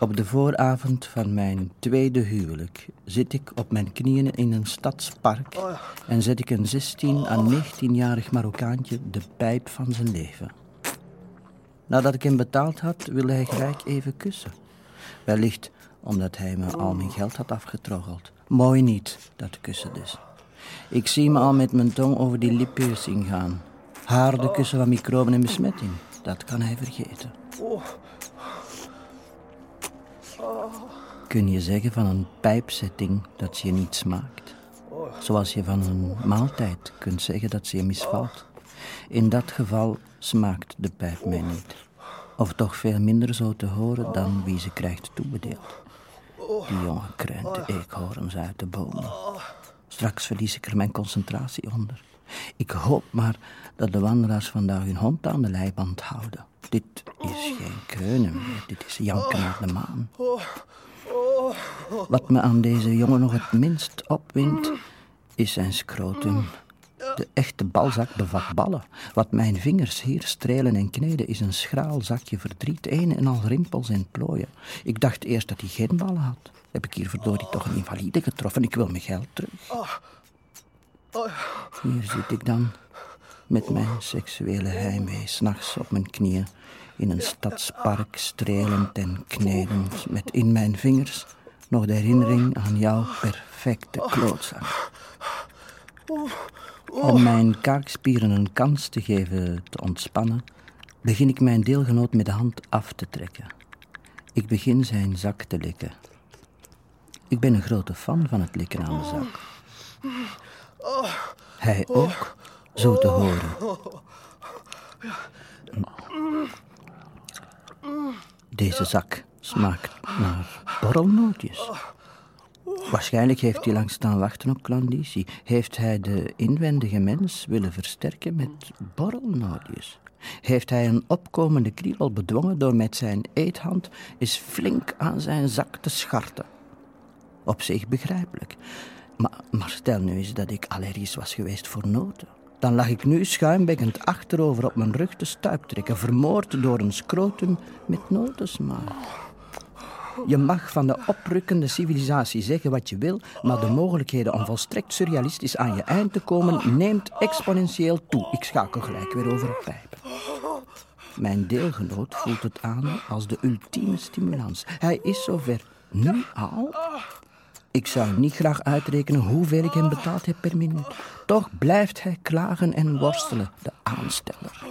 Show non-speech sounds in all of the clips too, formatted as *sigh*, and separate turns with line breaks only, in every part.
Op de vooravond van mijn tweede huwelijk zit ik op mijn knieën in een stadspark en zet ik een 16 à 19-jarig Marokkaantje de pijp van zijn leven. Nadat ik hem betaald had, wilde hij gelijk even kussen. Wellicht omdat hij me al mijn geld had afgetroggeld. Mooi niet, dat kussen dus. Ik zie me al met mijn tong over die lippiercing gaan. Harde kussen van microben en besmetting, dat kan hij vergeten. Kun je zeggen van een pijpzetting dat ze je niet smaakt? Zoals je van een maaltijd kunt zeggen dat ze je misvalt. In dat geval smaakt de pijp mij niet. Of toch veel minder zo te horen dan wie ze krijgt toebedeeld. Die jongen kreunt de eekhoorns uit de bomen. Straks verlies ik er mijn concentratie onder. Ik hoop maar dat de wandelaars vandaag hun hond aan de leiband houden. Dit is geen kreunen meer, dit is janken naar de maan. Wat me aan deze jongen nog het minst opwindt, is zijn scrotum. De echte balzak bevat ballen. Wat mijn vingers hier strelen en kneden is een schraal zakje verdriet, een en al rimpels en plooien. Ik dacht eerst dat hij geen ballen had. Heb ik hier verdorie toch een invalide getroffen? Ik wil mijn geld terug. Hier zit ik dan, met mijn seksuele heimwee, s'nachts op mijn knieën, in een stadspark, strelend en knedend, met in mijn vingers nog de herinnering aan jouw perfecte klootzak. Om mijn kaakspieren een kans te geven te ontspannen, begin ik mijn deelgenoot met de hand af te trekken. Ik begin zijn zak te likken. Ik ben een grote fan van het likken aan de zak. Hij ook, zo te horen. Deze zak smaakt naar borrelnootjes. Waarschijnlijk heeft hij lang staan wachten op klanditie. Heeft hij de inwendige mens willen versterken met borrelnootjes? Heeft hij een opkomende kriebel bedwongen door met zijn eethand eens flink aan zijn zak te scharten? Op zich begrijpelijk. Maar, maar stel nu eens dat ik allergisch was geweest voor noten. Dan lag ik nu schuimbekkend achterover op mijn rug te stuiptrekken, vermoord door een scrotum met notensmaak. Je mag van de oprukkende civilisatie zeggen wat je wil, maar de mogelijkheden om volstrekt surrealistisch aan je eind te komen neemt exponentieel toe. Ik schakel gelijk weer over pijpen. Mijn deelgenoot voelt het aan als de ultieme stimulans. Hij is zover. Nu al? Ik zou niet graag uitrekenen hoeveel ik hem betaald heb per minuut. Toch blijft hij klagen en worstelen, de aansteller.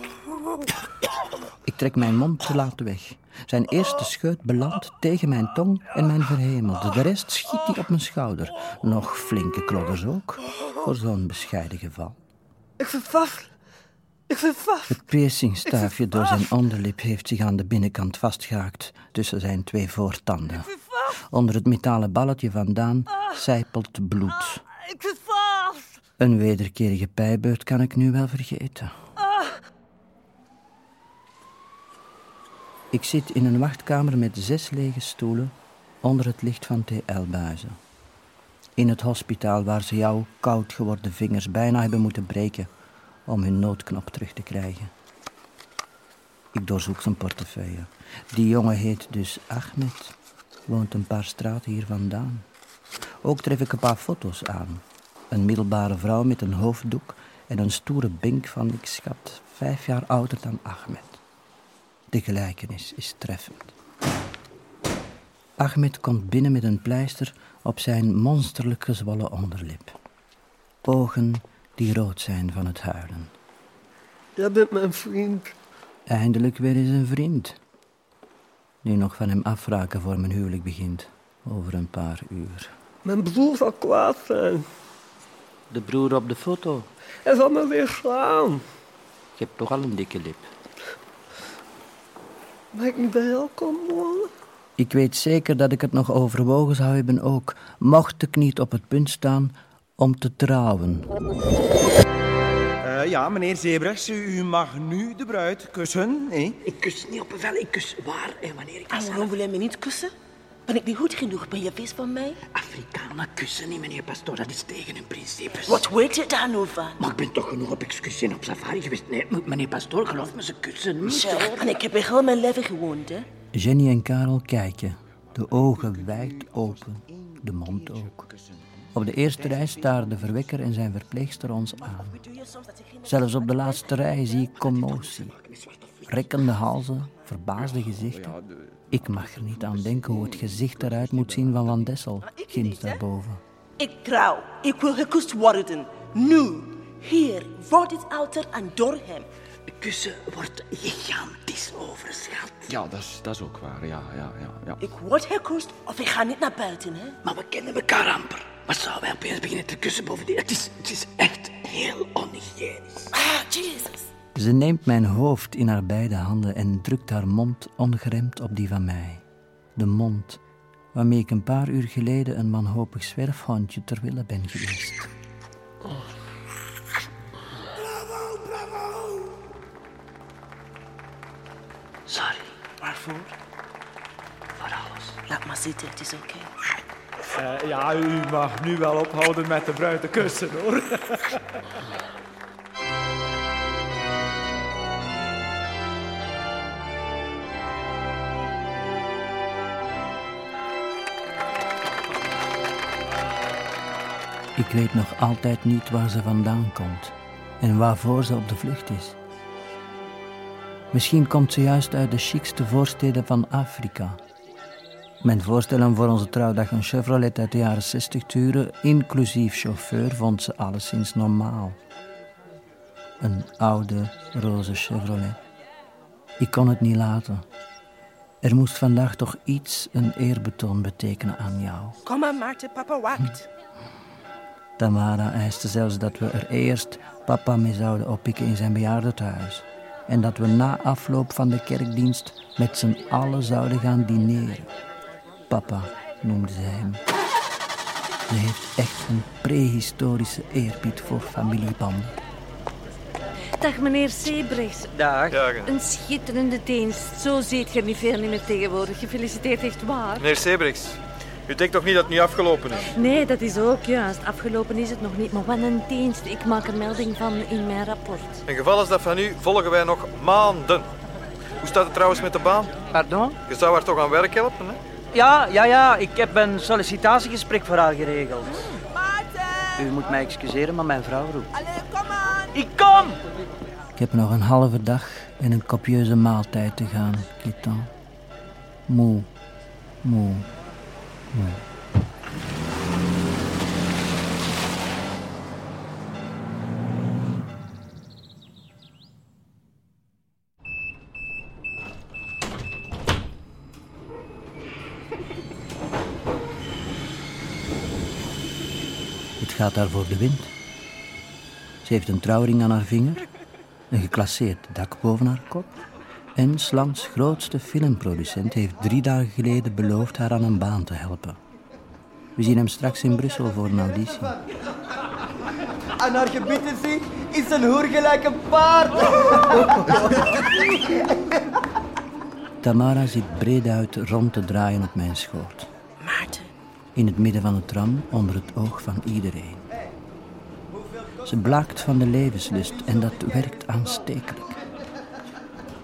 Ik trek mijn mond te laat weg. Zijn eerste scheut belandt tegen mijn tong en mijn verhemelde. De rest schiet hij op mijn schouder. Nog flinke klodders ook, voor zo'n bescheiden geval.
Ik vast. Ik vast.
Het piercingstaafje door zijn onderlip heeft zich aan de binnenkant vastgehaakt tussen zijn twee voortanden. Onder het metalen balletje vandaan sijpelt bloed.
Ik zit vast.
Een wederkerige pijbeurt kan ik nu wel vergeten. Ik zit in een wachtkamer met zes lege stoelen onder het licht van TL-buizen. In het hospitaal waar ze jouw koud geworden vingers bijna hebben moeten breken om hun noodknop terug te krijgen. Ik doorzoek zijn portefeuille. Die jongen heet dus Ahmed, woont een paar straten hier vandaan. Ook tref ik een paar foto's aan. Een middelbare vrouw met een hoofddoek en een stoere bink van, ik schat, vijf jaar ouder dan Ahmed. De gelijkenis is treffend. Ahmed komt binnen met een pleister op zijn monsterlijk gezwollen onderlip. Ogen die rood zijn van het huilen.
Jij bent mijn vriend.
Eindelijk weer eens een vriend. Nu nog van hem afraken voor mijn huwelijk begint. Over een paar uur.
Mijn broer zal kwaad zijn.
De broer op de foto.
Hij zal me weer slaan.
Je hebt toch al een dikke lip.
Mag ik niet bij jou komen wonen?
Ik weet zeker dat ik het nog overwogen zou hebben ook, mocht ik niet op het punt staan om te trouwen.
Eh, ja, meneer Zebrechts, u, mag nu de bruid kussen. hè?
Ik kus niet op bevel, ik kus waar en wanneer ik dat En waarom wil hij me niet kussen? Ben ik niet goed genoeg? Ben je vis van mij?
Afrikanen kussen niet, meneer Pastoor. Dat is tegen hun principes.
Wat weet je daar nou van?
Maar ik ben toch genoeg op excursie en op safari geweest. Nee, meneer Pastoor, geloof me, ze kussen niet.
Zo, en ik heb hier heel mijn leven gewoond, hè?
Jenny en Karel kijken, de ogen wijd open, de mond ook. Op de eerste rij staren de verwekker en zijn verpleegster ons aan. Zelfs op de laatste rij zie ik commotie. Rekkende halzen, verbaasde gezichten. Ik mag er niet aan denken hoe het gezicht eruit moet zien van Van Dessel, ginds daarboven.
Ik trouw. Ik wil gekust worden. Nu. Hier, voor dit altaar en door hem.
Kussen wordt gigantisch overschat.
Ja, dat is, dat is ook waar. Ja, ja, ja, ja.
Ik word gekust of ik ga niet naar buiten, hè?
Maar we kennen elkaar amper. Wat zou wij opeens beginnen te kussen bovendien? Het is, het is echt heel onhygiënisch.
Ah, Jesus.
Ze neemt mijn hoofd in haar beide handen en drukt haar mond ongeremd op die van mij. De mond waarmee ik een paar uur geleden een manhopig zwerfhondje ter wille ben geweest. Sorry
Waarvoor?
voor alles.
Laat maar zitten, het is oké.
Eh, ja, u mag nu wel ophouden met de bruid te kussen, hoor.
Ik weet nog altijd niet waar ze vandaan komt en waarvoor ze op de vlucht is. Misschien komt ze juist uit de chicste voorsteden van Afrika. Mijn voorstellen voor onze trouwdag een Chevrolet uit de jaren 60 te huren, inclusief chauffeur, vond ze alleszins normaal. Een oude, roze Chevrolet. Ik kon het niet laten. Er moest vandaag toch iets een eerbetoon betekenen aan jou.
Kom maar, Maarten, papa wacht.
Tamara eiste zelfs dat we er eerst papa mee zouden oppikken in zijn bejaardentehuis. En dat we na afloop van de kerkdienst met z'n allen zouden gaan dineren. Papa noemde ze hem. Ze heeft echt een prehistorische eerbied voor familiebanden.
Dag meneer Sebrechts.
Dag.
Een schitterende dienst. Zo ziet je niet veel meer tegenwoordig. Gefeliciteerd, echt waar.
Meneer Sebrechts, u denkt toch niet dat het nu afgelopen is?
Nee, dat is ook juist. Afgelopen is het nog niet, maar wat een dienst. Ik maak er melding van in mijn rapport.
In geval als dat van u volgen wij nog maanden. Hoe staat het trouwens met de baan?
Pardon?
Je zou haar toch aan werk helpen, hè?
Ja, ja, ja. Ik heb een sollicitatiegesprek voor haar geregeld. U moet mij excuseren, maar mijn vrouw roept.
Allee, kom aan.
Ik kom!
Ik heb nog een halve dag en een copieuze maaltijd te gaan, Kitan. Moe, moe, moe. Gaat daar voor de wind. Ze heeft een trouwring aan haar vinger, een geclasseerd dak boven haar kop en Slangs grootste filmproducent heeft drie dagen geleden beloofd haar aan een baan te helpen. We zien hem straks in Brussel voor een auditie.
En haar gebieden zie, is een hoer gelijk een paard.
Tamara zit breed uit rond te draaien op mijn schoot. In het midden van de tram, onder het oog van iedereen. Ze blaakt van de levenslust en dat werkt aanstekelijk.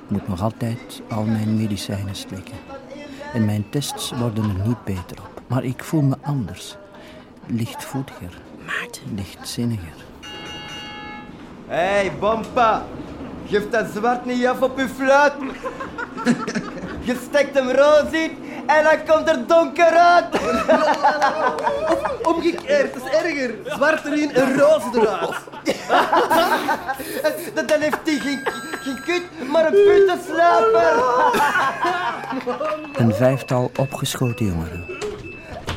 Ik moet nog altijd al mijn medicijnen slikken. En mijn tests worden er niet beter op. Maar ik voel me anders. Lichtvoetiger,
Maarten.
lichtzinniger.
Hé, hey, Bompa. Geef dat zwart niet af op uw fluit. *laughs* Je steekt hem rood in en dan komt er donker uit. *laughs*
Omgekeerd, het is erger. Zwart erin en roze eruit. *laughs*
Dan dan heeft hij geen, geen kut, maar een puttenslaper.
Een vijftal opgeschoten jongeren.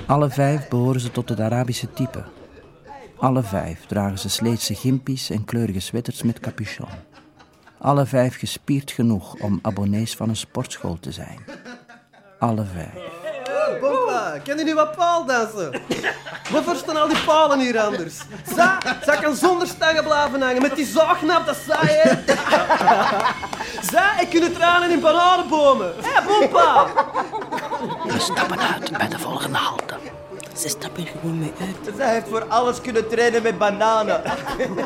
Alle vijf behoren ze tot het Arabische type. Alle vijf dragen ze sleetse gimpies en kleurige sweaters met capuchon. Alle vijf gespierd genoeg om abonnees van een sportschool te zijn. Alle vijf.
Bompa, je nu wat paaldansen? Waarvoor staan al die palen hier anders? Za, za kan zonder stangen blijven hangen met die zaagnap, dat saai hè? Za, ik kunnen tranen in bananenbomen. Hé, Bompa!
We stappen uit bij de volgende halte.
Ze stappen gewoon mee uit.
Zij heeft voor alles kunnen trainen met bananen.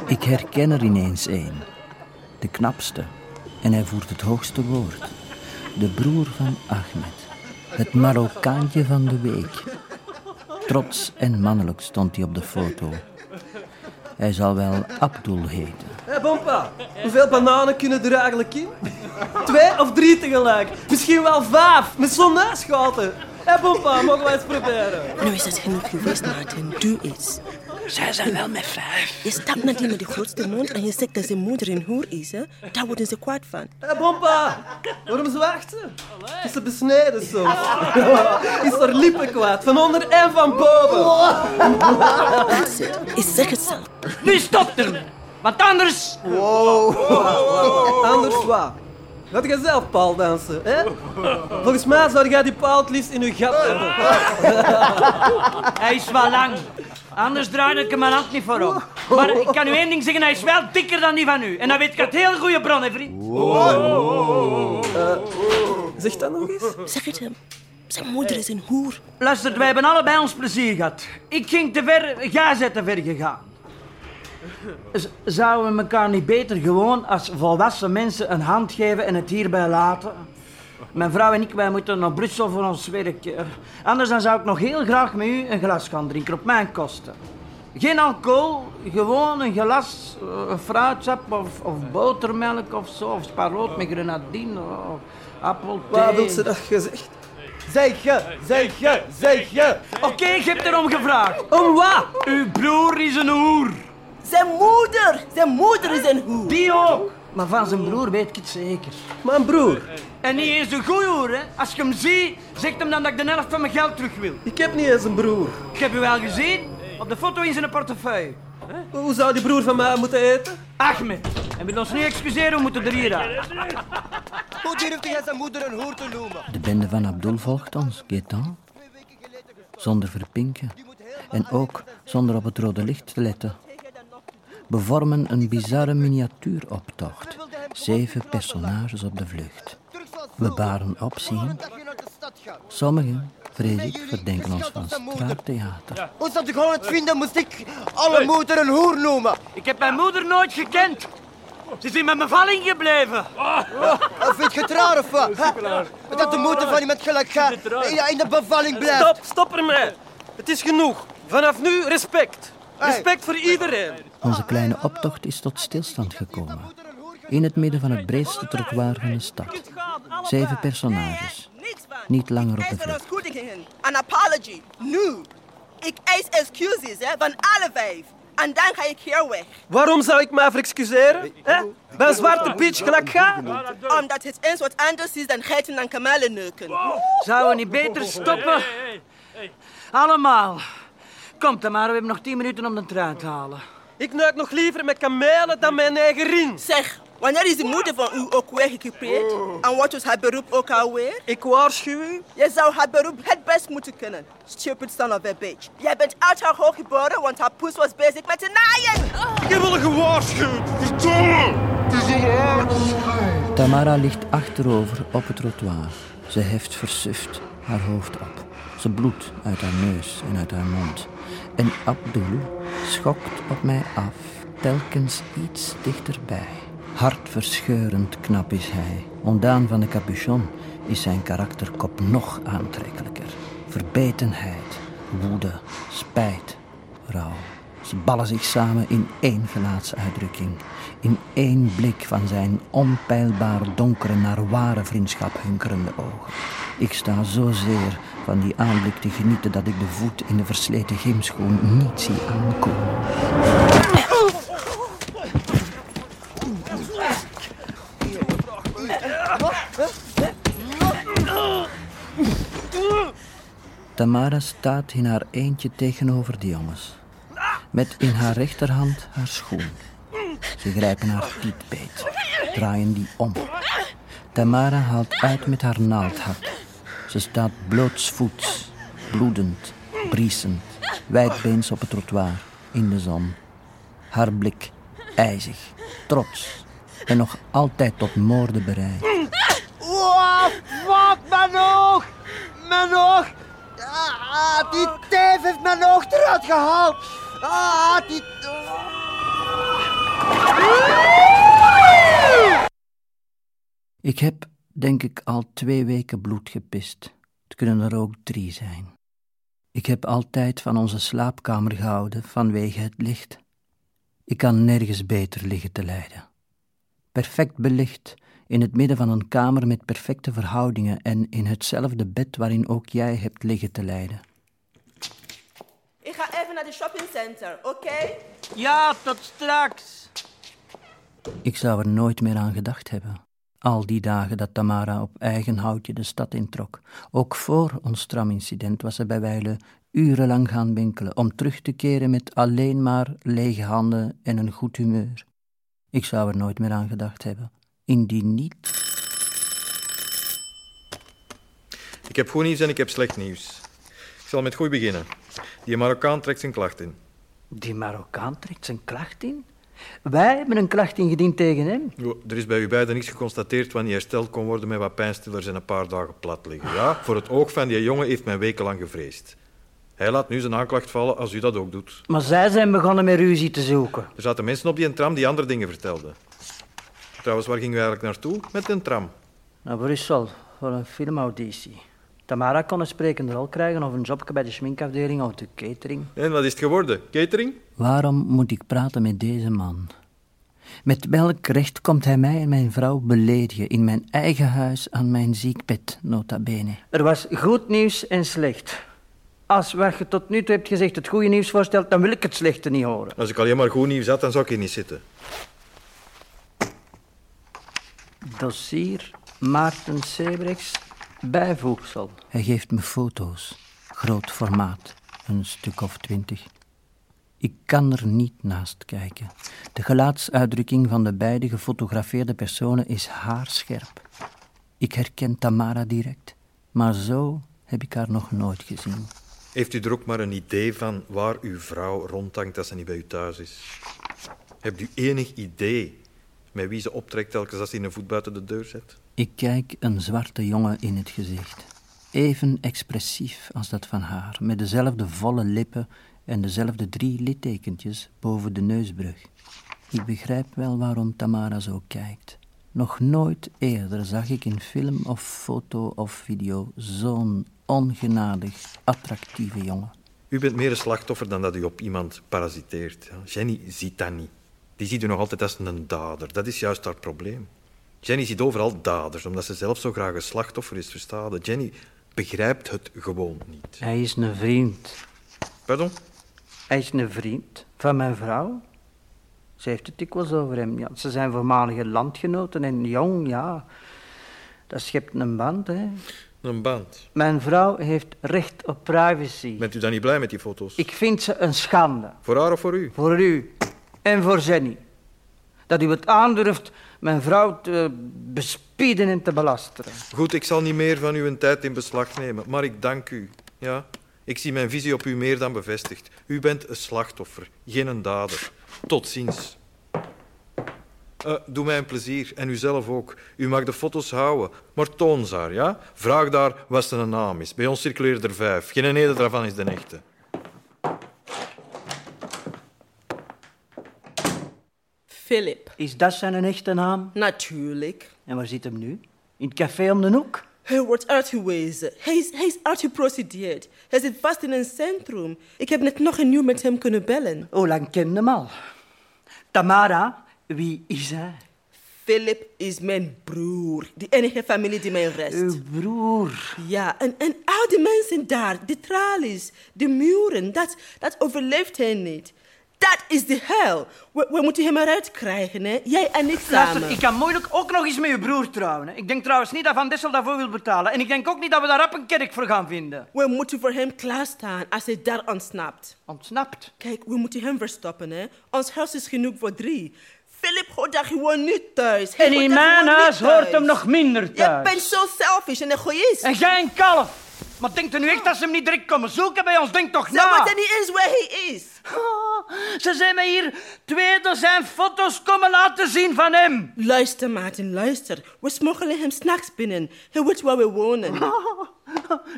Ik herken er ineens één. De knapste. En hij voert het hoogste woord. De broer van Ahmed. Het Marokkaantje van de week. Trots en mannelijk stond hij op de foto. Hij zal wel Abdul heten.
Hé, Bompa, hoeveel bananen kunnen er eigenlijk in? Twee of drie tegelijk? Misschien wel vijf, met zo'n naschoten. Hé, Bompa, mogen wij eens proberen?
Nu is het genoeg geweest, Martin. Doe iets.
Zij zijn wel met vijf.
Je stapt naar die met de grootste mond en je zegt dat zijn moeder een hoer is. Hè? Daar worden ze kwaad van.
Hé, Bompa, waarom zwacht ze? Is ze besneden soms? Is er lippen kwaad, van onder en van boven?
That's it. Ik zeg het zelf.
Nu stopt er! Want anders...
Anders wat? Gaat je zelf paal dansen, hè? Volgens mij zou jij die paal het liefst in je gat hebben.
Hij is wel lang. Anders draai ik hem mijn hand niet voor op. Maar ik kan u één ding zeggen, hij is wel dikker dan die van u. En dan weet ik uit heel goede bron, hè, vriend.
Zeg dat nog eens.
Zeg het hem. Zijn moeder is een hoer.
Luister, wij hebben allebei ons plezier gehad. Ik ging te ver, jij bent te ver gegaan. Z- zouden we elkaar niet beter gewoon als volwassen mensen een hand geven en het hierbij laten? Mijn vrouw en ik, wij moeten naar Brussel voor ons werk. Anders dan zou ik nog heel graag met u een glas gaan drinken, op mijn kosten. Geen alcohol, gewoon een glas eh, fruitsap of, of botermelk of zo, of spaarrood met grenadine of appelthee.
Wat wil ze dat gezegd?
Zeg je, zeg je, zeg je.
Oké, ik heb erom gevraagd.
Om wat?
Uw broer is een hoer.
Zijn moeder! Zijn moeder is een hoer.
Die ook. Maar van zijn broer weet ik het zeker.
Mijn broer.
En niet eens een goeie hoer, hè. Als je hem ziet, zegt hem dan dat ik de helft van mijn geld terug wil.
Ik heb niet eens een broer.
Ik heb u wel gezien. Op de foto in zijn portefeuille.
Hoe zou die broer van mij moeten eten?
Ahmed. En wil ons niet excuseren, we moeten er hier uit.
Hoe durft jij zijn moeder een hoer te noemen?
De bende van Abdul volgt ons, Gaetan. Zonder verpinken. En ook zonder op het rode licht te letten. We vormen een bizarre miniatuuroptocht. Zeven personages op de vlucht. We baren opzien. Sommigen, vrees ik, verdenken ons van straattheater.
Als dat gewoon het vinden, moest ik alle moeder een hoer noemen.
Ik heb mijn moeder nooit gekend. Ze is in mijn bevalling gebleven.
Of vind je het raar of wat? Dat de moeder van iemand gelijk gaat in, in de bevalling blijft.
Stop, stop ermee. Het is genoeg. Vanaf nu respect. Respect voor iedereen.
Onze kleine optocht is tot stilstand gekomen. In het midden van het breedste trottoir van de stad. Zeven personages. Niet langer op de vlucht.
Een apology. Nu. Ik eis excuses hè, van alle vijf. En dan ga ik hier weg.
Waarom zou ik mij verexcuseren? Hè? Bij Zwarte Piet gelijk ga?
Omdat het eens wat anders is dan geiten en kamelen neuken.
Zouden we niet beter stoppen? Allemaal. Komt dan maar, we hebben nog tien minuten om de trein te halen.
Ik neuk nog liever met kamelen dan mijn eigen rin.
Zeg, wanneer is de moeder van u ook weer gecupeerd? En wat is haar beroep ook alweer?
Ik waarschuw u.
Je zou haar beroep het best moeten kennen. Stupid son of a bitch. Jij bent uit haar hoog geboren, want haar poes was bezig met te naaien.
Ik wil gewaarschuwd.
Tamara ligt achterover op het trottoir. Ze heft versuft haar hoofd op. Ze bloedt uit haar neus en uit haar mond. En Abdul schokt op mij af, telkens iets dichterbij. Hartverscheurend knap is hij. Ondaan van de capuchon is zijn karakterkop nog aantrekkelijker. Verbetenheid, woede, spijt, rouw. Ze ballen zich samen in één gelaatsuitdrukking. In één blik van zijn onpeilbaar donkere naar ware vriendschap hunkerende ogen. Ik sta zozeer van die aanblik te genieten dat ik de voet in de versleten gymschoen niet zie aankomen. Tamara staat in haar eentje tegenover de jongens. Met in haar rechterhand haar schoen. Ze grijpen haar tietbeet, draaien die om. Tamara haalt uit met haar naaldhak. Ze staat blootsvoets, bloedend, briesend, wijdbeens op het trottoir, in de zon. Haar blik ijzig, trots en nog altijd tot moorden bereid.
Wat, wat, mijn oog! Mijn die teef heeft mijn oog eruit gehaald. Ah, die...
Ik heb, denk ik, al twee weken bloed gepist. Het kunnen er ook drie zijn. Ik heb altijd van onze slaapkamer gehouden vanwege het licht. Ik kan nergens beter liggen te lijden. Perfect belicht, in het midden van een kamer met perfecte verhoudingen en in hetzelfde bed waarin ook jij hebt liggen te lijden.
Ik ga even naar de shoppingcenter, oké?
Ja, tot straks.
Ik zou er nooit meer aan gedacht hebben. Al die dagen dat Tamara op eigen houtje de stad introk. Ook voor ons tramincident was ze bij wijle urenlang gaan winkelen om terug te keren met alleen maar lege handen en een goed humeur. Ik zou er nooit meer aan gedacht hebben. Indien niet.
Ik heb goed nieuws en ik heb slecht nieuws. Ik zal met goed beginnen. Die Marokkaan trekt zijn klacht in.
Die Marokkaan trekt zijn klacht in? Wij hebben een klacht ingediend tegen hem.
Jo, er is bij u beiden niets geconstateerd wanneer hersteld kon worden met wat pijnstillers en een paar dagen plat liggen. Ja, voor het oog van die jongen heeft men wekenlang gevreesd. Hij laat nu zijn aanklacht vallen als u dat ook doet.
Maar zij zijn begonnen met ruzie te zoeken.
Er zaten mensen op die een tram die andere dingen vertelden. Trouwens, waar ging u eigenlijk naartoe met een tram?
Naar Brussel, voor een filmauditie. Tamara kon een sprekende rol krijgen of een jobje bij de schminkafdeling of de catering.
En wat is het geworden? Catering?
Waarom moet ik praten met deze man? Met welk recht komt hij mij en mijn vrouw beledigen in mijn eigen huis aan mijn ziekbed, nota bene?
Er was goed nieuws en slecht. Als wat je tot nu toe hebt gezegd het goede nieuws voorstelt, dan wil ik het slechte niet horen.
Als ik alleen maar goed nieuws had, dan zou ik hier niet zitten.
Dossier Maarten Sebrechts, bijvoegsel.
Hij geeft me foto's, groot formaat, een stuk of twintig. Ik kan er niet naast kijken. De gelaatsuitdrukking van de beide gefotografeerde personen is haarscherp. Ik herken Tamara direct, maar zo heb ik haar nog nooit gezien.
Heeft u er ook maar een idee van waar uw vrouw rondhangt als ze niet bij u thuis is? Hebt u enig idee met wie ze optrekt telkens als hij een voet buiten de deur zet?
Ik kijk een zwarte jongen in het gezicht. Even expressief als dat van haar, met dezelfde volle lippen en dezelfde drie littekentjes boven de neusbrug. Ik begrijp wel waarom Tamara zo kijkt. Nog nooit eerder zag ik in film of foto of video zo'n ongenadig attractieve jongen.
U bent meer een slachtoffer dan dat u op iemand parasiteert. Jenny ziet dat niet. Die ziet u nog altijd als een dader. Dat is juist haar probleem. Jenny ziet overal daders, omdat ze zelf zo graag een slachtoffer is, verstaan. Jenny begrijpt het gewoon niet.
Hij is een vriend.
Pardon?
Hij is een vriend van mijn vrouw. Ze heeft het dikwijls over hem. Ja, ze zijn voormalige landgenoten en jong, ja. Dat schept een band, hè.
Een band.
Mijn vrouw heeft recht op privacy.
Bent u dan niet blij met die foto's?
Ik vind ze een schande.
Voor haar of voor u?
Voor u. En voor Jenny. Dat u het aandurft mijn vrouw te bespieden en te belasteren.
Goed, ik zal niet meer van uw tijd in beslag nemen, maar ik dank u. Ja, ik zie mijn visie op u meer dan bevestigd. U bent een slachtoffer, geen een dader. Tot ziens. Uh, doe mij een plezier, en u zelf ook. U mag de foto's houden, maar toon ze haar, ja? Vraag daar wat zijn naam is. Bij ons circuleren er vijf. Geen ene daarvan is de echte.
Philip.
Is dat zijn echte naam?
Natuurlijk.
En waar zit hem nu? In het café om de hoek?
Hij wordt uitgewezen. Hij is, hij is uitgeprocedeerd. Hij zit vast in een centrum. Ik heb net nog een uur met hem kunnen bellen.
Hoe lang ken hem al? Tamara, wie is hij?
Philip is mijn broer. De enige familie die mij rest.
Uw broer.
Ja, en, en al die mensen daar, de tralies, de muren, dat, dat overleeft hij niet. Dat is de hel. We, we moeten hem eruit krijgen, hè? Jij en ik samen.
Luister, ik kan moeilijk ook nog eens met je broer trouwen. Hè. Ik denk trouwens niet dat Van Dessel daarvoor wil betalen. En ik denk ook niet dat we daar op een kerk voor gaan vinden.
We moeten voor hem klaarstaan als hij daar ontsnapt.
Ontsnapt?
Kijk, we moeten hem verstoppen, hè? Ons huis is genoeg voor drie. Philip hoort daar gewoon niet thuis. Hij
en in mijn huis hoort hem nog minder thuis.
Je bent zo selfish en egoïst.
En jij een kalf. Maar denkt u nu echt dat ze hem niet direct komen zoeken bij ons? Denk toch na.
wat hij niet is waar hij is.
Ah, Ze zijn mij hier twee dozijn foto's komen laten zien van hem.
Luister, Maarten, luister. We smokkelen hem s'nachts binnen. Hij weet waar we wonen. *laughs*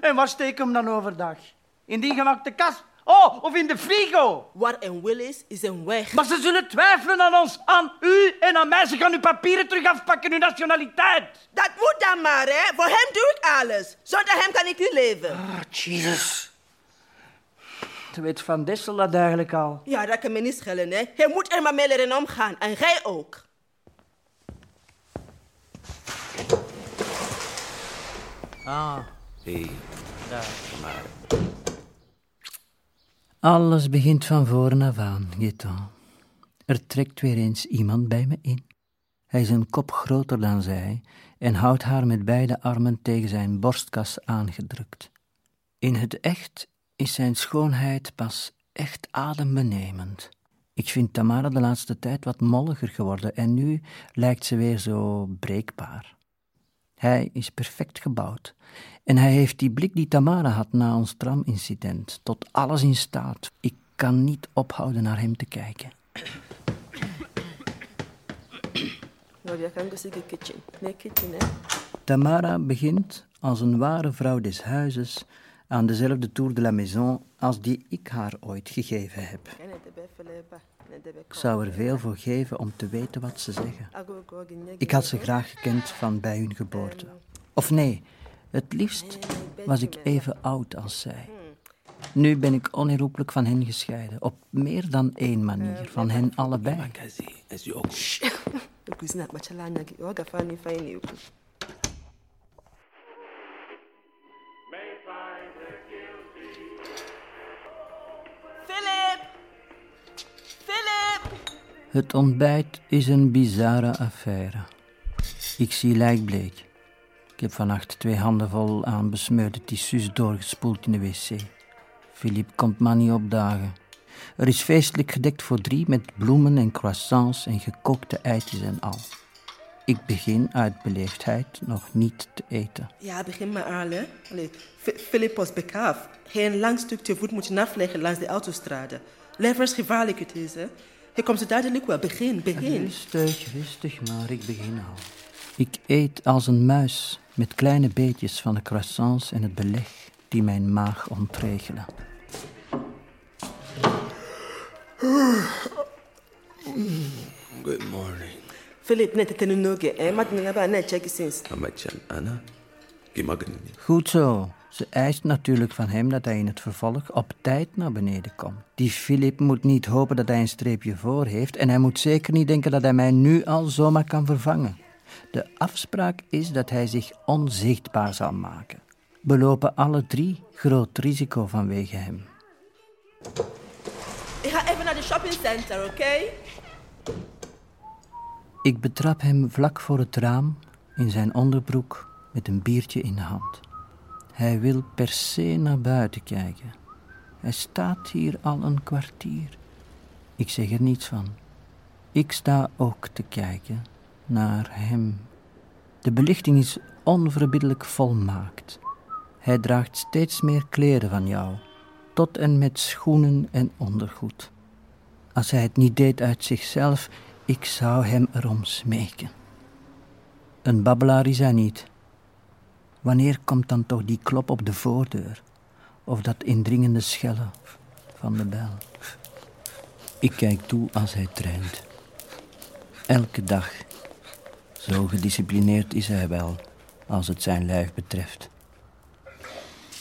En waar steken we hem dan overdag? In die gemaakte kast. Oh, of in de frigo.
Waar een wil is, is een weg.
Maar ze zullen twijfelen aan ons, aan u en aan mij. Ze gaan uw papieren terug afpakken, uw nationaliteit.
Dat moet dan maar, hè. Voor hem doe ik alles. Zonder hem kan ik niet leven.
Ah, Jesus. Ze weet Van Dessel dat eigenlijk al.
Ja, dat kan me niet schelen, hè. Hij moet er maar mee leren omgaan. En jij ook.
Ah,
Hé,
daar.
maar
Alles begint van voren af aan, Gaetan. Er trekt weer eens iemand bij me in. Hij is een kop groter dan zij en houdt haar met beide armen tegen zijn borstkas aangedrukt. In het echt is zijn schoonheid pas echt adembenemend. Ik vind Tamara de laatste tijd wat molliger geworden en nu lijkt ze weer zo breekbaar. Hij is perfect gebouwd en hij heeft die blik die Tamara had na ons tramincident tot alles in staat. Ik kan niet ophouden naar hem te kijken.
Nou, dus.
Tamara begint als een ware vrouw des huizes aan dezelfde tour de la maison als die ik haar ooit gegeven heb. Ik zou er veel voor geven om te weten wat ze zeggen. Ik had ze graag gekend van bij hun geboorte. Of nee, het liefst was ik even oud als zij. Nu ben ik onherroepelijk van hen gescheiden, op meer dan één manier, van hen allebei.
Philip!
Het ontbijt is een bizarre affaire. Ik zie lijkbleek. Ik heb vannacht twee handen vol aan besmeurde tissues doorgespoeld in de wc. Philippe komt maar niet opdagen. Er is feestelijk gedekt voor drie met bloemen en croissants en gekookte eitjes en al. Ik begin uit beleefdheid nog niet te eten.
Ja, begin maar aan, hè. Allee, F- Philip was bekaaf. Geen lang stukje voet moet je afleggen langs de autostrade. Levensgevaarlijk het is, hè. Je komt zo dadelijk wel. Begin, begin.
Rustig, rustig maar, ik begin al. Ik eet als een muis met kleine beetjes van de croissants en het beleg die mijn maag ontregelen.
Good morning.
Philip, net het nu nog, hè. Maar ik heb net checken sinds.
Anna.
Goed zo. Ze eist natuurlijk van hem dat hij in het vervolg op tijd naar beneden komt. Die Philip moet niet hopen dat hij een streepje voor heeft en hij moet zeker niet denken dat hij mij nu al zomaar kan vervangen. De afspraak is dat hij zich onzichtbaar zal maken. We lopen alle drie groot risico vanwege hem.
Ik ga even naar de shoppingcenter, oké?
Ik betrap hem vlak voor het raam in zijn onderbroek met een biertje in de hand. Hij wil per se naar buiten kijken. Hij staat hier al een kwartier. Ik zeg er niets van. Ik sta ook te kijken naar hem. De belichting is onverbiddelijk volmaakt. Hij draagt steeds meer kleren van jou, tot en met schoenen en ondergoed. Als hij het niet deed uit zichzelf, ik zou hem erom smeken. Een babbelaar is hij niet. Wanneer komt dan toch die klop op de voordeur? Of dat indringende schellen van de bel? Ik kijk toe als hij traint. Elke dag. Zo gedisciplineerd is hij wel, als het zijn lijf betreft.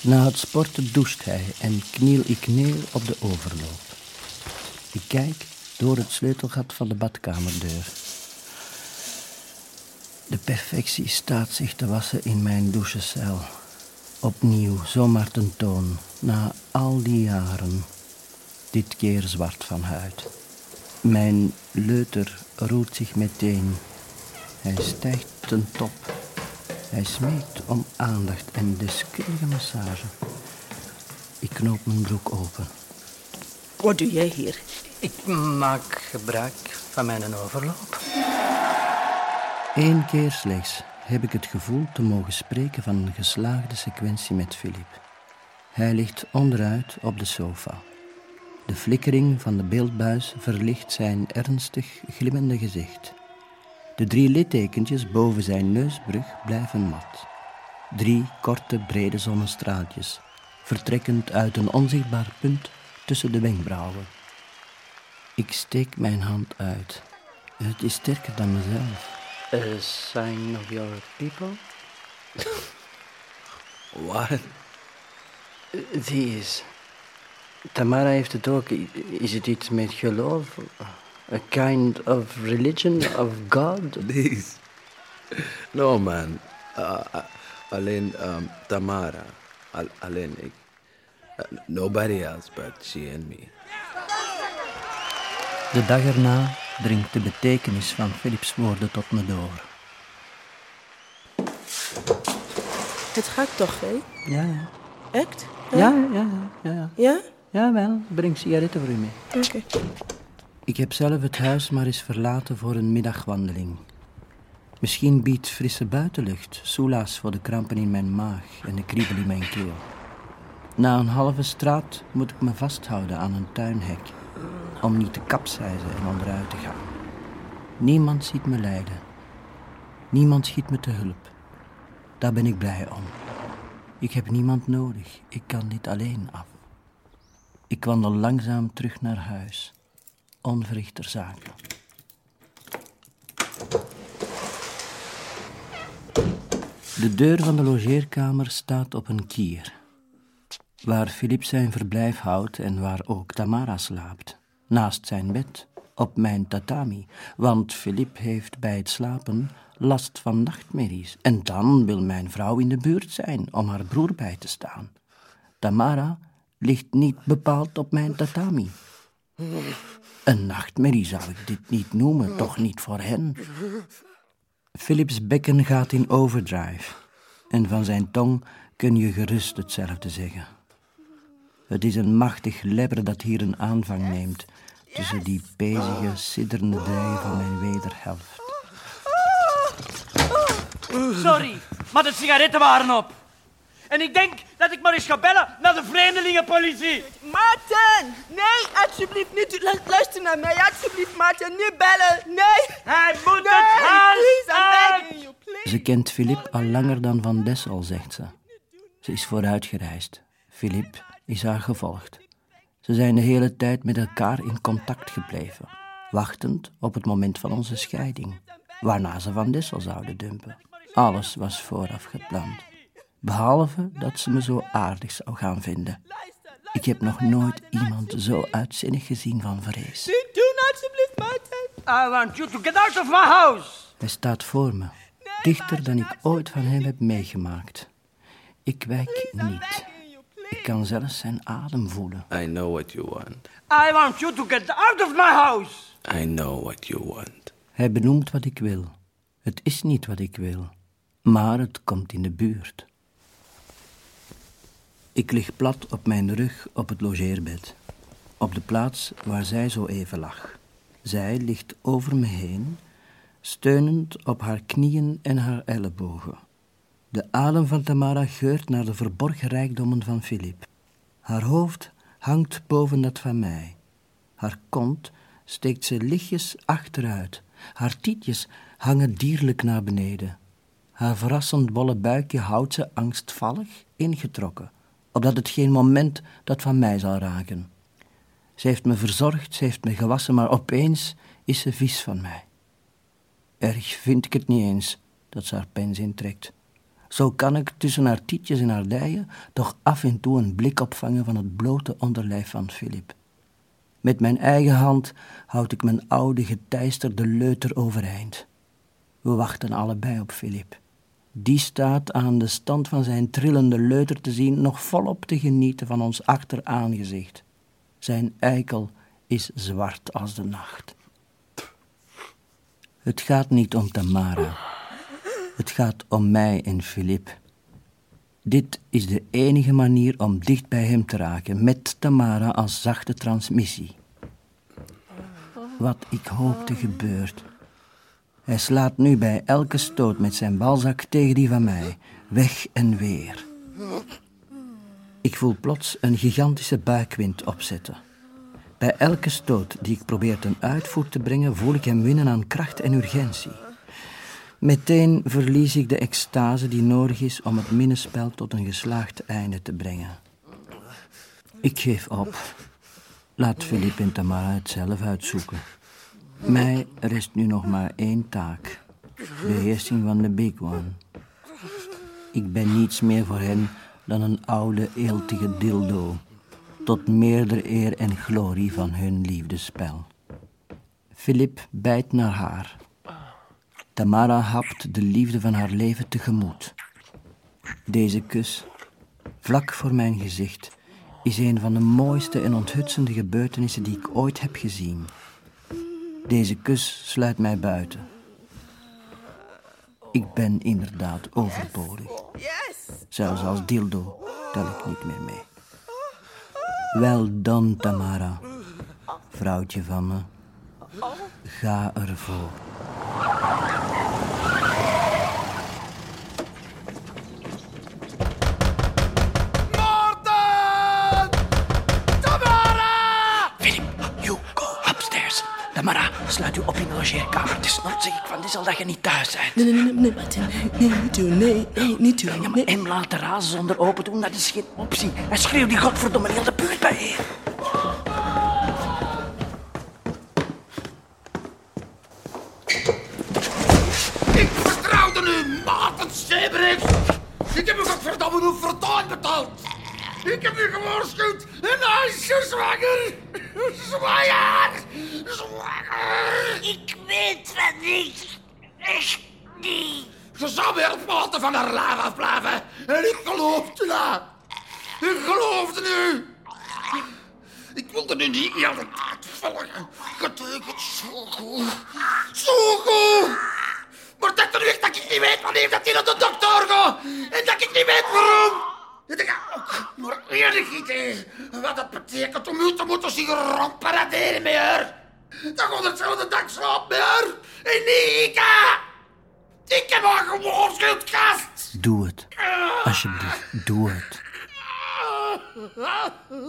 Na het sporten doucht hij en kniel ik neer op de overloop. Ik kijk door het sleutelgat van de badkamerdeur. De perfectie staat zich te wassen in mijn douchecel. Opnieuw, zomaar tentoon, na al die jaren. Dit keer zwart van huid. Mijn leuter roert zich meteen. Hij stijgt ten top. Hij smeekt om aandacht en deskundige massage. Ik knoop mijn broek open.
Wat doe jij hier?
Ik maak gebruik van mijn overloop. Eén keer slechts heb ik het gevoel te mogen spreken van een geslaagde sequentie met Philip. Hij ligt onderuit op de sofa. De flikkering van de beeldbuis verlicht zijn ernstig glimmende gezicht. De drie littekentjes boven zijn neusbrug blijven mat. Drie korte, brede zonnestraaltjes, vertrekkend uit een onzichtbaar punt tussen de wenkbrauwen. Ik steek mijn hand uit. Het is sterker dan mezelf. A sign of your people? *laughs*
What?
These. Tamara heeft het ook. Is het iets met geloof? A kind of religion of God? *laughs*
These? No, man. Uh, uh, alleen um, Tamara. Al alleen ik. Uh, nobody else but she and me.
De dag erna dringt de betekenis van Philips woorden tot me door.
Het gaat toch, hè?
Ja, ja.
Echt?
Ja, ja, ja. Ja, ja.
Ja?
ja wel. Breng sigaretten voor u mee.
Oké.
Ik heb zelf het huis maar eens verlaten voor een middagwandeling. Misschien biedt frisse buitenlucht soelaas voor de krampen in mijn maag en de kriebel in mijn keel. Na een halve straat moet ik me vasthouden aan een tuinhek om niet te kapseizen en onderuit te gaan. Niemand ziet me lijden. Niemand schiet me te hulp. Daar ben ik blij om. Ik heb niemand nodig. Ik kan dit alleen af. Ik wandel langzaam terug naar huis. Onverrichter zaken. De deur van de logeerkamer staat op een kier. Waar Filip zijn verblijf houdt en waar ook Tamara slaapt. Naast zijn bed, op mijn tatami. Want Filip heeft bij het slapen last van nachtmerries. En dan wil mijn vrouw in de buurt zijn om haar broer bij te staan. Tamara ligt niet bepaald op mijn tatami. Een nachtmerrie zou ik dit niet noemen, toch niet voor hen. Philips bekken gaat in overdrive. En van zijn tong kun je gerust hetzelfde zeggen. Het is een machtig lebber dat hier een aanvang neemt tussen die pezige, sidderende dijen van mijn wederhelft.
Sorry, maar de sigaretten waren op. En ik denk dat ik maar eens ga bellen naar de vreemdelingenpolitie.
Maarten! Nee, alsjeblieft niet. Lu- Luister naar mij, alsjeblieft, Maarten. Niet bellen. Nee.
Hij moet
Nee,
het huis
please, you.
Ze kent Philip al langer dan Van Dessel, zegt ze. Ze is vooruitgereisd. Philip is haar gevolgd. Ze zijn de hele tijd met elkaar in contact gebleven, wachtend op het moment van onze scheiding, waarna ze Van Dessel zouden dumpen. Alles was vooraf gepland, behalve dat ze me zo aardig zou gaan vinden. Ik heb nog nooit iemand zo uitzinnig gezien van vrees.
Alsjeblieft, Maarten.
I want you to get out of my house.
Hij staat voor me, dichter dan ik ooit van hem heb meegemaakt. Ik wijk niet. Ik kan zelfs zijn adem voelen.
I know what you want.
I want you to get out of my house.
I know what you want.
Hij benoemt wat ik wil. Het is niet wat ik wil, maar het komt in de buurt. Ik lig plat op mijn rug op het logeerbed, op de plaats waar zij zo even lag. Zij ligt over me heen, steunend op haar knieën en haar ellebogen. De adem van Tamara geurt naar de verborgen rijkdommen van Philip. Haar hoofd hangt boven dat van mij. Haar kont steekt ze lichtjes achteruit. Haar tietjes hangen dierlijk naar beneden. Haar verrassend bolle buikje houdt ze angstvallig ingetrokken, opdat het geen moment dat van mij zal raken. Ze heeft me verzorgd, ze heeft me gewassen, maar opeens is ze vies van mij. Erg vind ik het niet eens dat ze haar pens intrekt. Zo kan ik tussen haar tietjes en haar dijen toch af en toe een blik opvangen van het blote onderlijf van Philip. Met mijn eigen hand houd ik mijn oude geteisterde leuter overeind. We wachten allebei op Philip. Die staat aan de stand van zijn trillende leuter te zien, nog volop te genieten van ons achteraangezicht. Zijn eikel is zwart als de nacht. Het gaat niet om Tamara. Het gaat om mij en Philip. Dit is de enige manier om dicht bij hem te raken, met Tamara als zachte transmissie. Wat ik hoopte gebeurt. Hij slaat nu bij elke stoot met zijn balzak tegen die van mij, weg en weer. Ik voel plots een gigantische buikwind opzetten. Bij elke stoot die ik probeer ten uitvoer te brengen, voel ik hem winnen aan kracht en urgentie. Meteen verlies ik de extase die nodig is om het minnespel tot een geslaagd einde te brengen. Ik geef op. Laat Philippe en Tamara het zelf uitzoeken. Mij rest nu nog maar één taak. Beheersing van de Big One. Ik ben niets meer voor hen dan een oude, eeltige dildo. Tot meerdere eer en glorie van hun liefdespel. Philip bijt naar haar. Tamara hapt de liefde van haar leven tegemoet. Deze kus, vlak voor mijn gezicht, is een van de mooiste en onthutsende gebeurtenissen die ik ooit heb gezien. Deze kus sluit mij buiten. Ik ben inderdaad overbodig. Zelfs als dildo tel ik niet meer mee. Wel dan, Tamara, vrouwtje van me. Ga ervoor.
Tamara, sluit u op in de logeerkamer. Het is nooit zeg ik van, dit zal dat je niet thuis bent.
Nee, nee, nee, nee, Martin. Nee, niet doen. Nee, nee, niet doen.
Ja, maar hem laten razen zonder open doen, dat is geen optie. Hij schreeuwt die godverdomme heel de buurt bij.
Ik vertrouwde nu, Maarten Sebrechts. Ik heb u godverdomme een fortuin betaald. Ik heb u gewaarschuwd en hij is zwanger. Zwanger. Zwanger.
Ik weet van niks. Echt niet.
Ze zou weer op maten van haar lijf afblijven. En ik geloofde dat. Ik geloofde nu. Ik wilde nu niet meer de tijd volgen. Het zo goed. Zo goed. Maar dat er dat ik niet weet wanneer dat hij naar de dokter gaat. En dat ik niet weet waarom. Dat ik ook maar eerlijk idee wat dat betekent om u te moeten zien rondparaderen haar. Dan gaat het zo de dag met haar. En niet ik. Ik heb haar gewaarschuwd, gast.
Doe het. Alsjeblieft, doe het.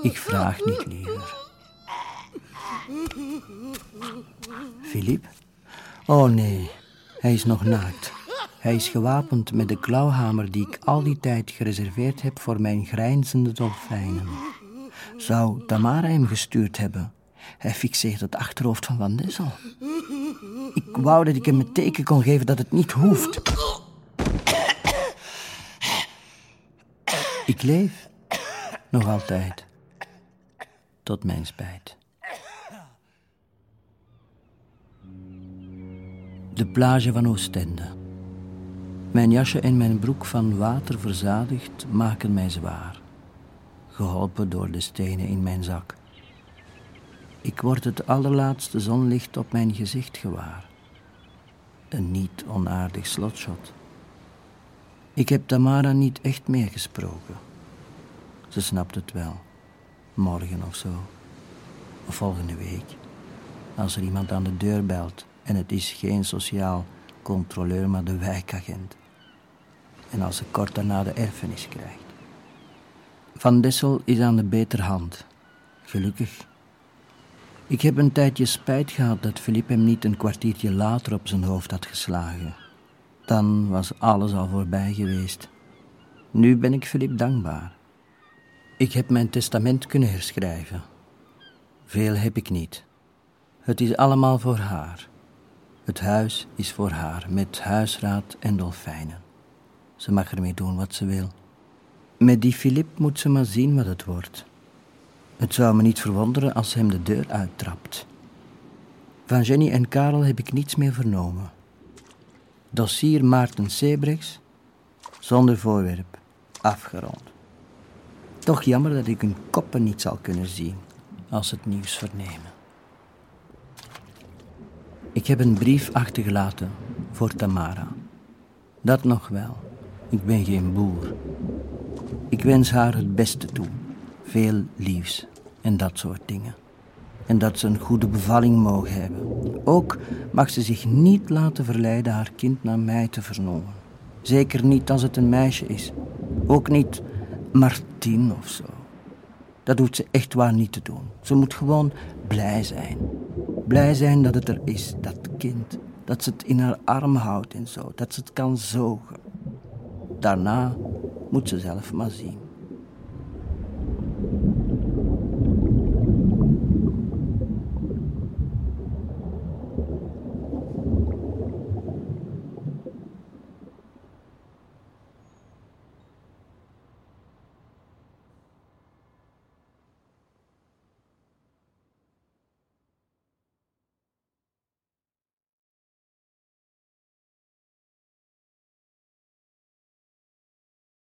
Ik vraag niet liever. Filip? Oh nee, hij is nog naakt. Hij is gewapend met de klauwhamer die ik al die tijd gereserveerd heb voor mijn grijnzende dolfijnen. Zou Tamara hem gestuurd hebben? Hij fixeert het achterhoofd van Van Dessel. Ik wou dat ik hem een teken kon geven dat het niet hoeft. Ik leef. Nog altijd. Tot mijn spijt. De plage van Oostende. Mijn jasje en mijn broek van water verzadigd maken mij zwaar. Geholpen door de stenen in mijn zak. Ik word het allerlaatste zonlicht op mijn gezicht gewaar. Een niet onaardig slotshot. Ik heb Tamara niet echt meer gesproken. Ze snapt het wel. Morgen of zo. Of volgende week. Als er iemand aan de deur belt en het is geen sociaal controleur, maar de wijkagent. En als ze kort daarna de erfenis krijgt. Van Dessel is aan de beter hand. Gelukkig. Ik heb een tijdje spijt gehad dat Philippe hem niet een kwartiertje later op zijn hoofd had geslagen. Dan was alles al voorbij geweest. Nu ben ik Philippe dankbaar. Ik heb mijn testament kunnen herschrijven. Veel heb ik niet. Het is allemaal voor haar. Het huis is voor haar, met huisraad en dolfijnen. Ze mag ermee doen wat ze wil. Met die Philippe moet ze maar zien wat het wordt. Het zou me niet verwonderen als ze hem de deur uittrapt. Van Jenny en Karel heb ik niets meer vernomen. Dossier Maarten Sebrechts, zonder voorwerp, afgerond. Toch jammer dat ik hun koppen niet zal kunnen zien als het nieuws vernemen. Ik heb een brief achtergelaten voor Tamara. Dat nog wel. Ik ben geen boer. Ik wens haar het beste toe. Veel liefs en dat soort dingen. En dat ze een goede bevalling mogen hebben. Ook mag ze zich niet laten verleiden haar kind naar mij te vernomen. Zeker niet als het een meisje is. Ook niet Martien of zo. Dat hoeft ze echt waar niet te doen. Ze moet gewoon blij zijn. Blij zijn dat het er is, dat kind. Dat ze het in haar arm houdt en zo. Dat ze het kan zogen. Daarna moet ze zelf maar zien.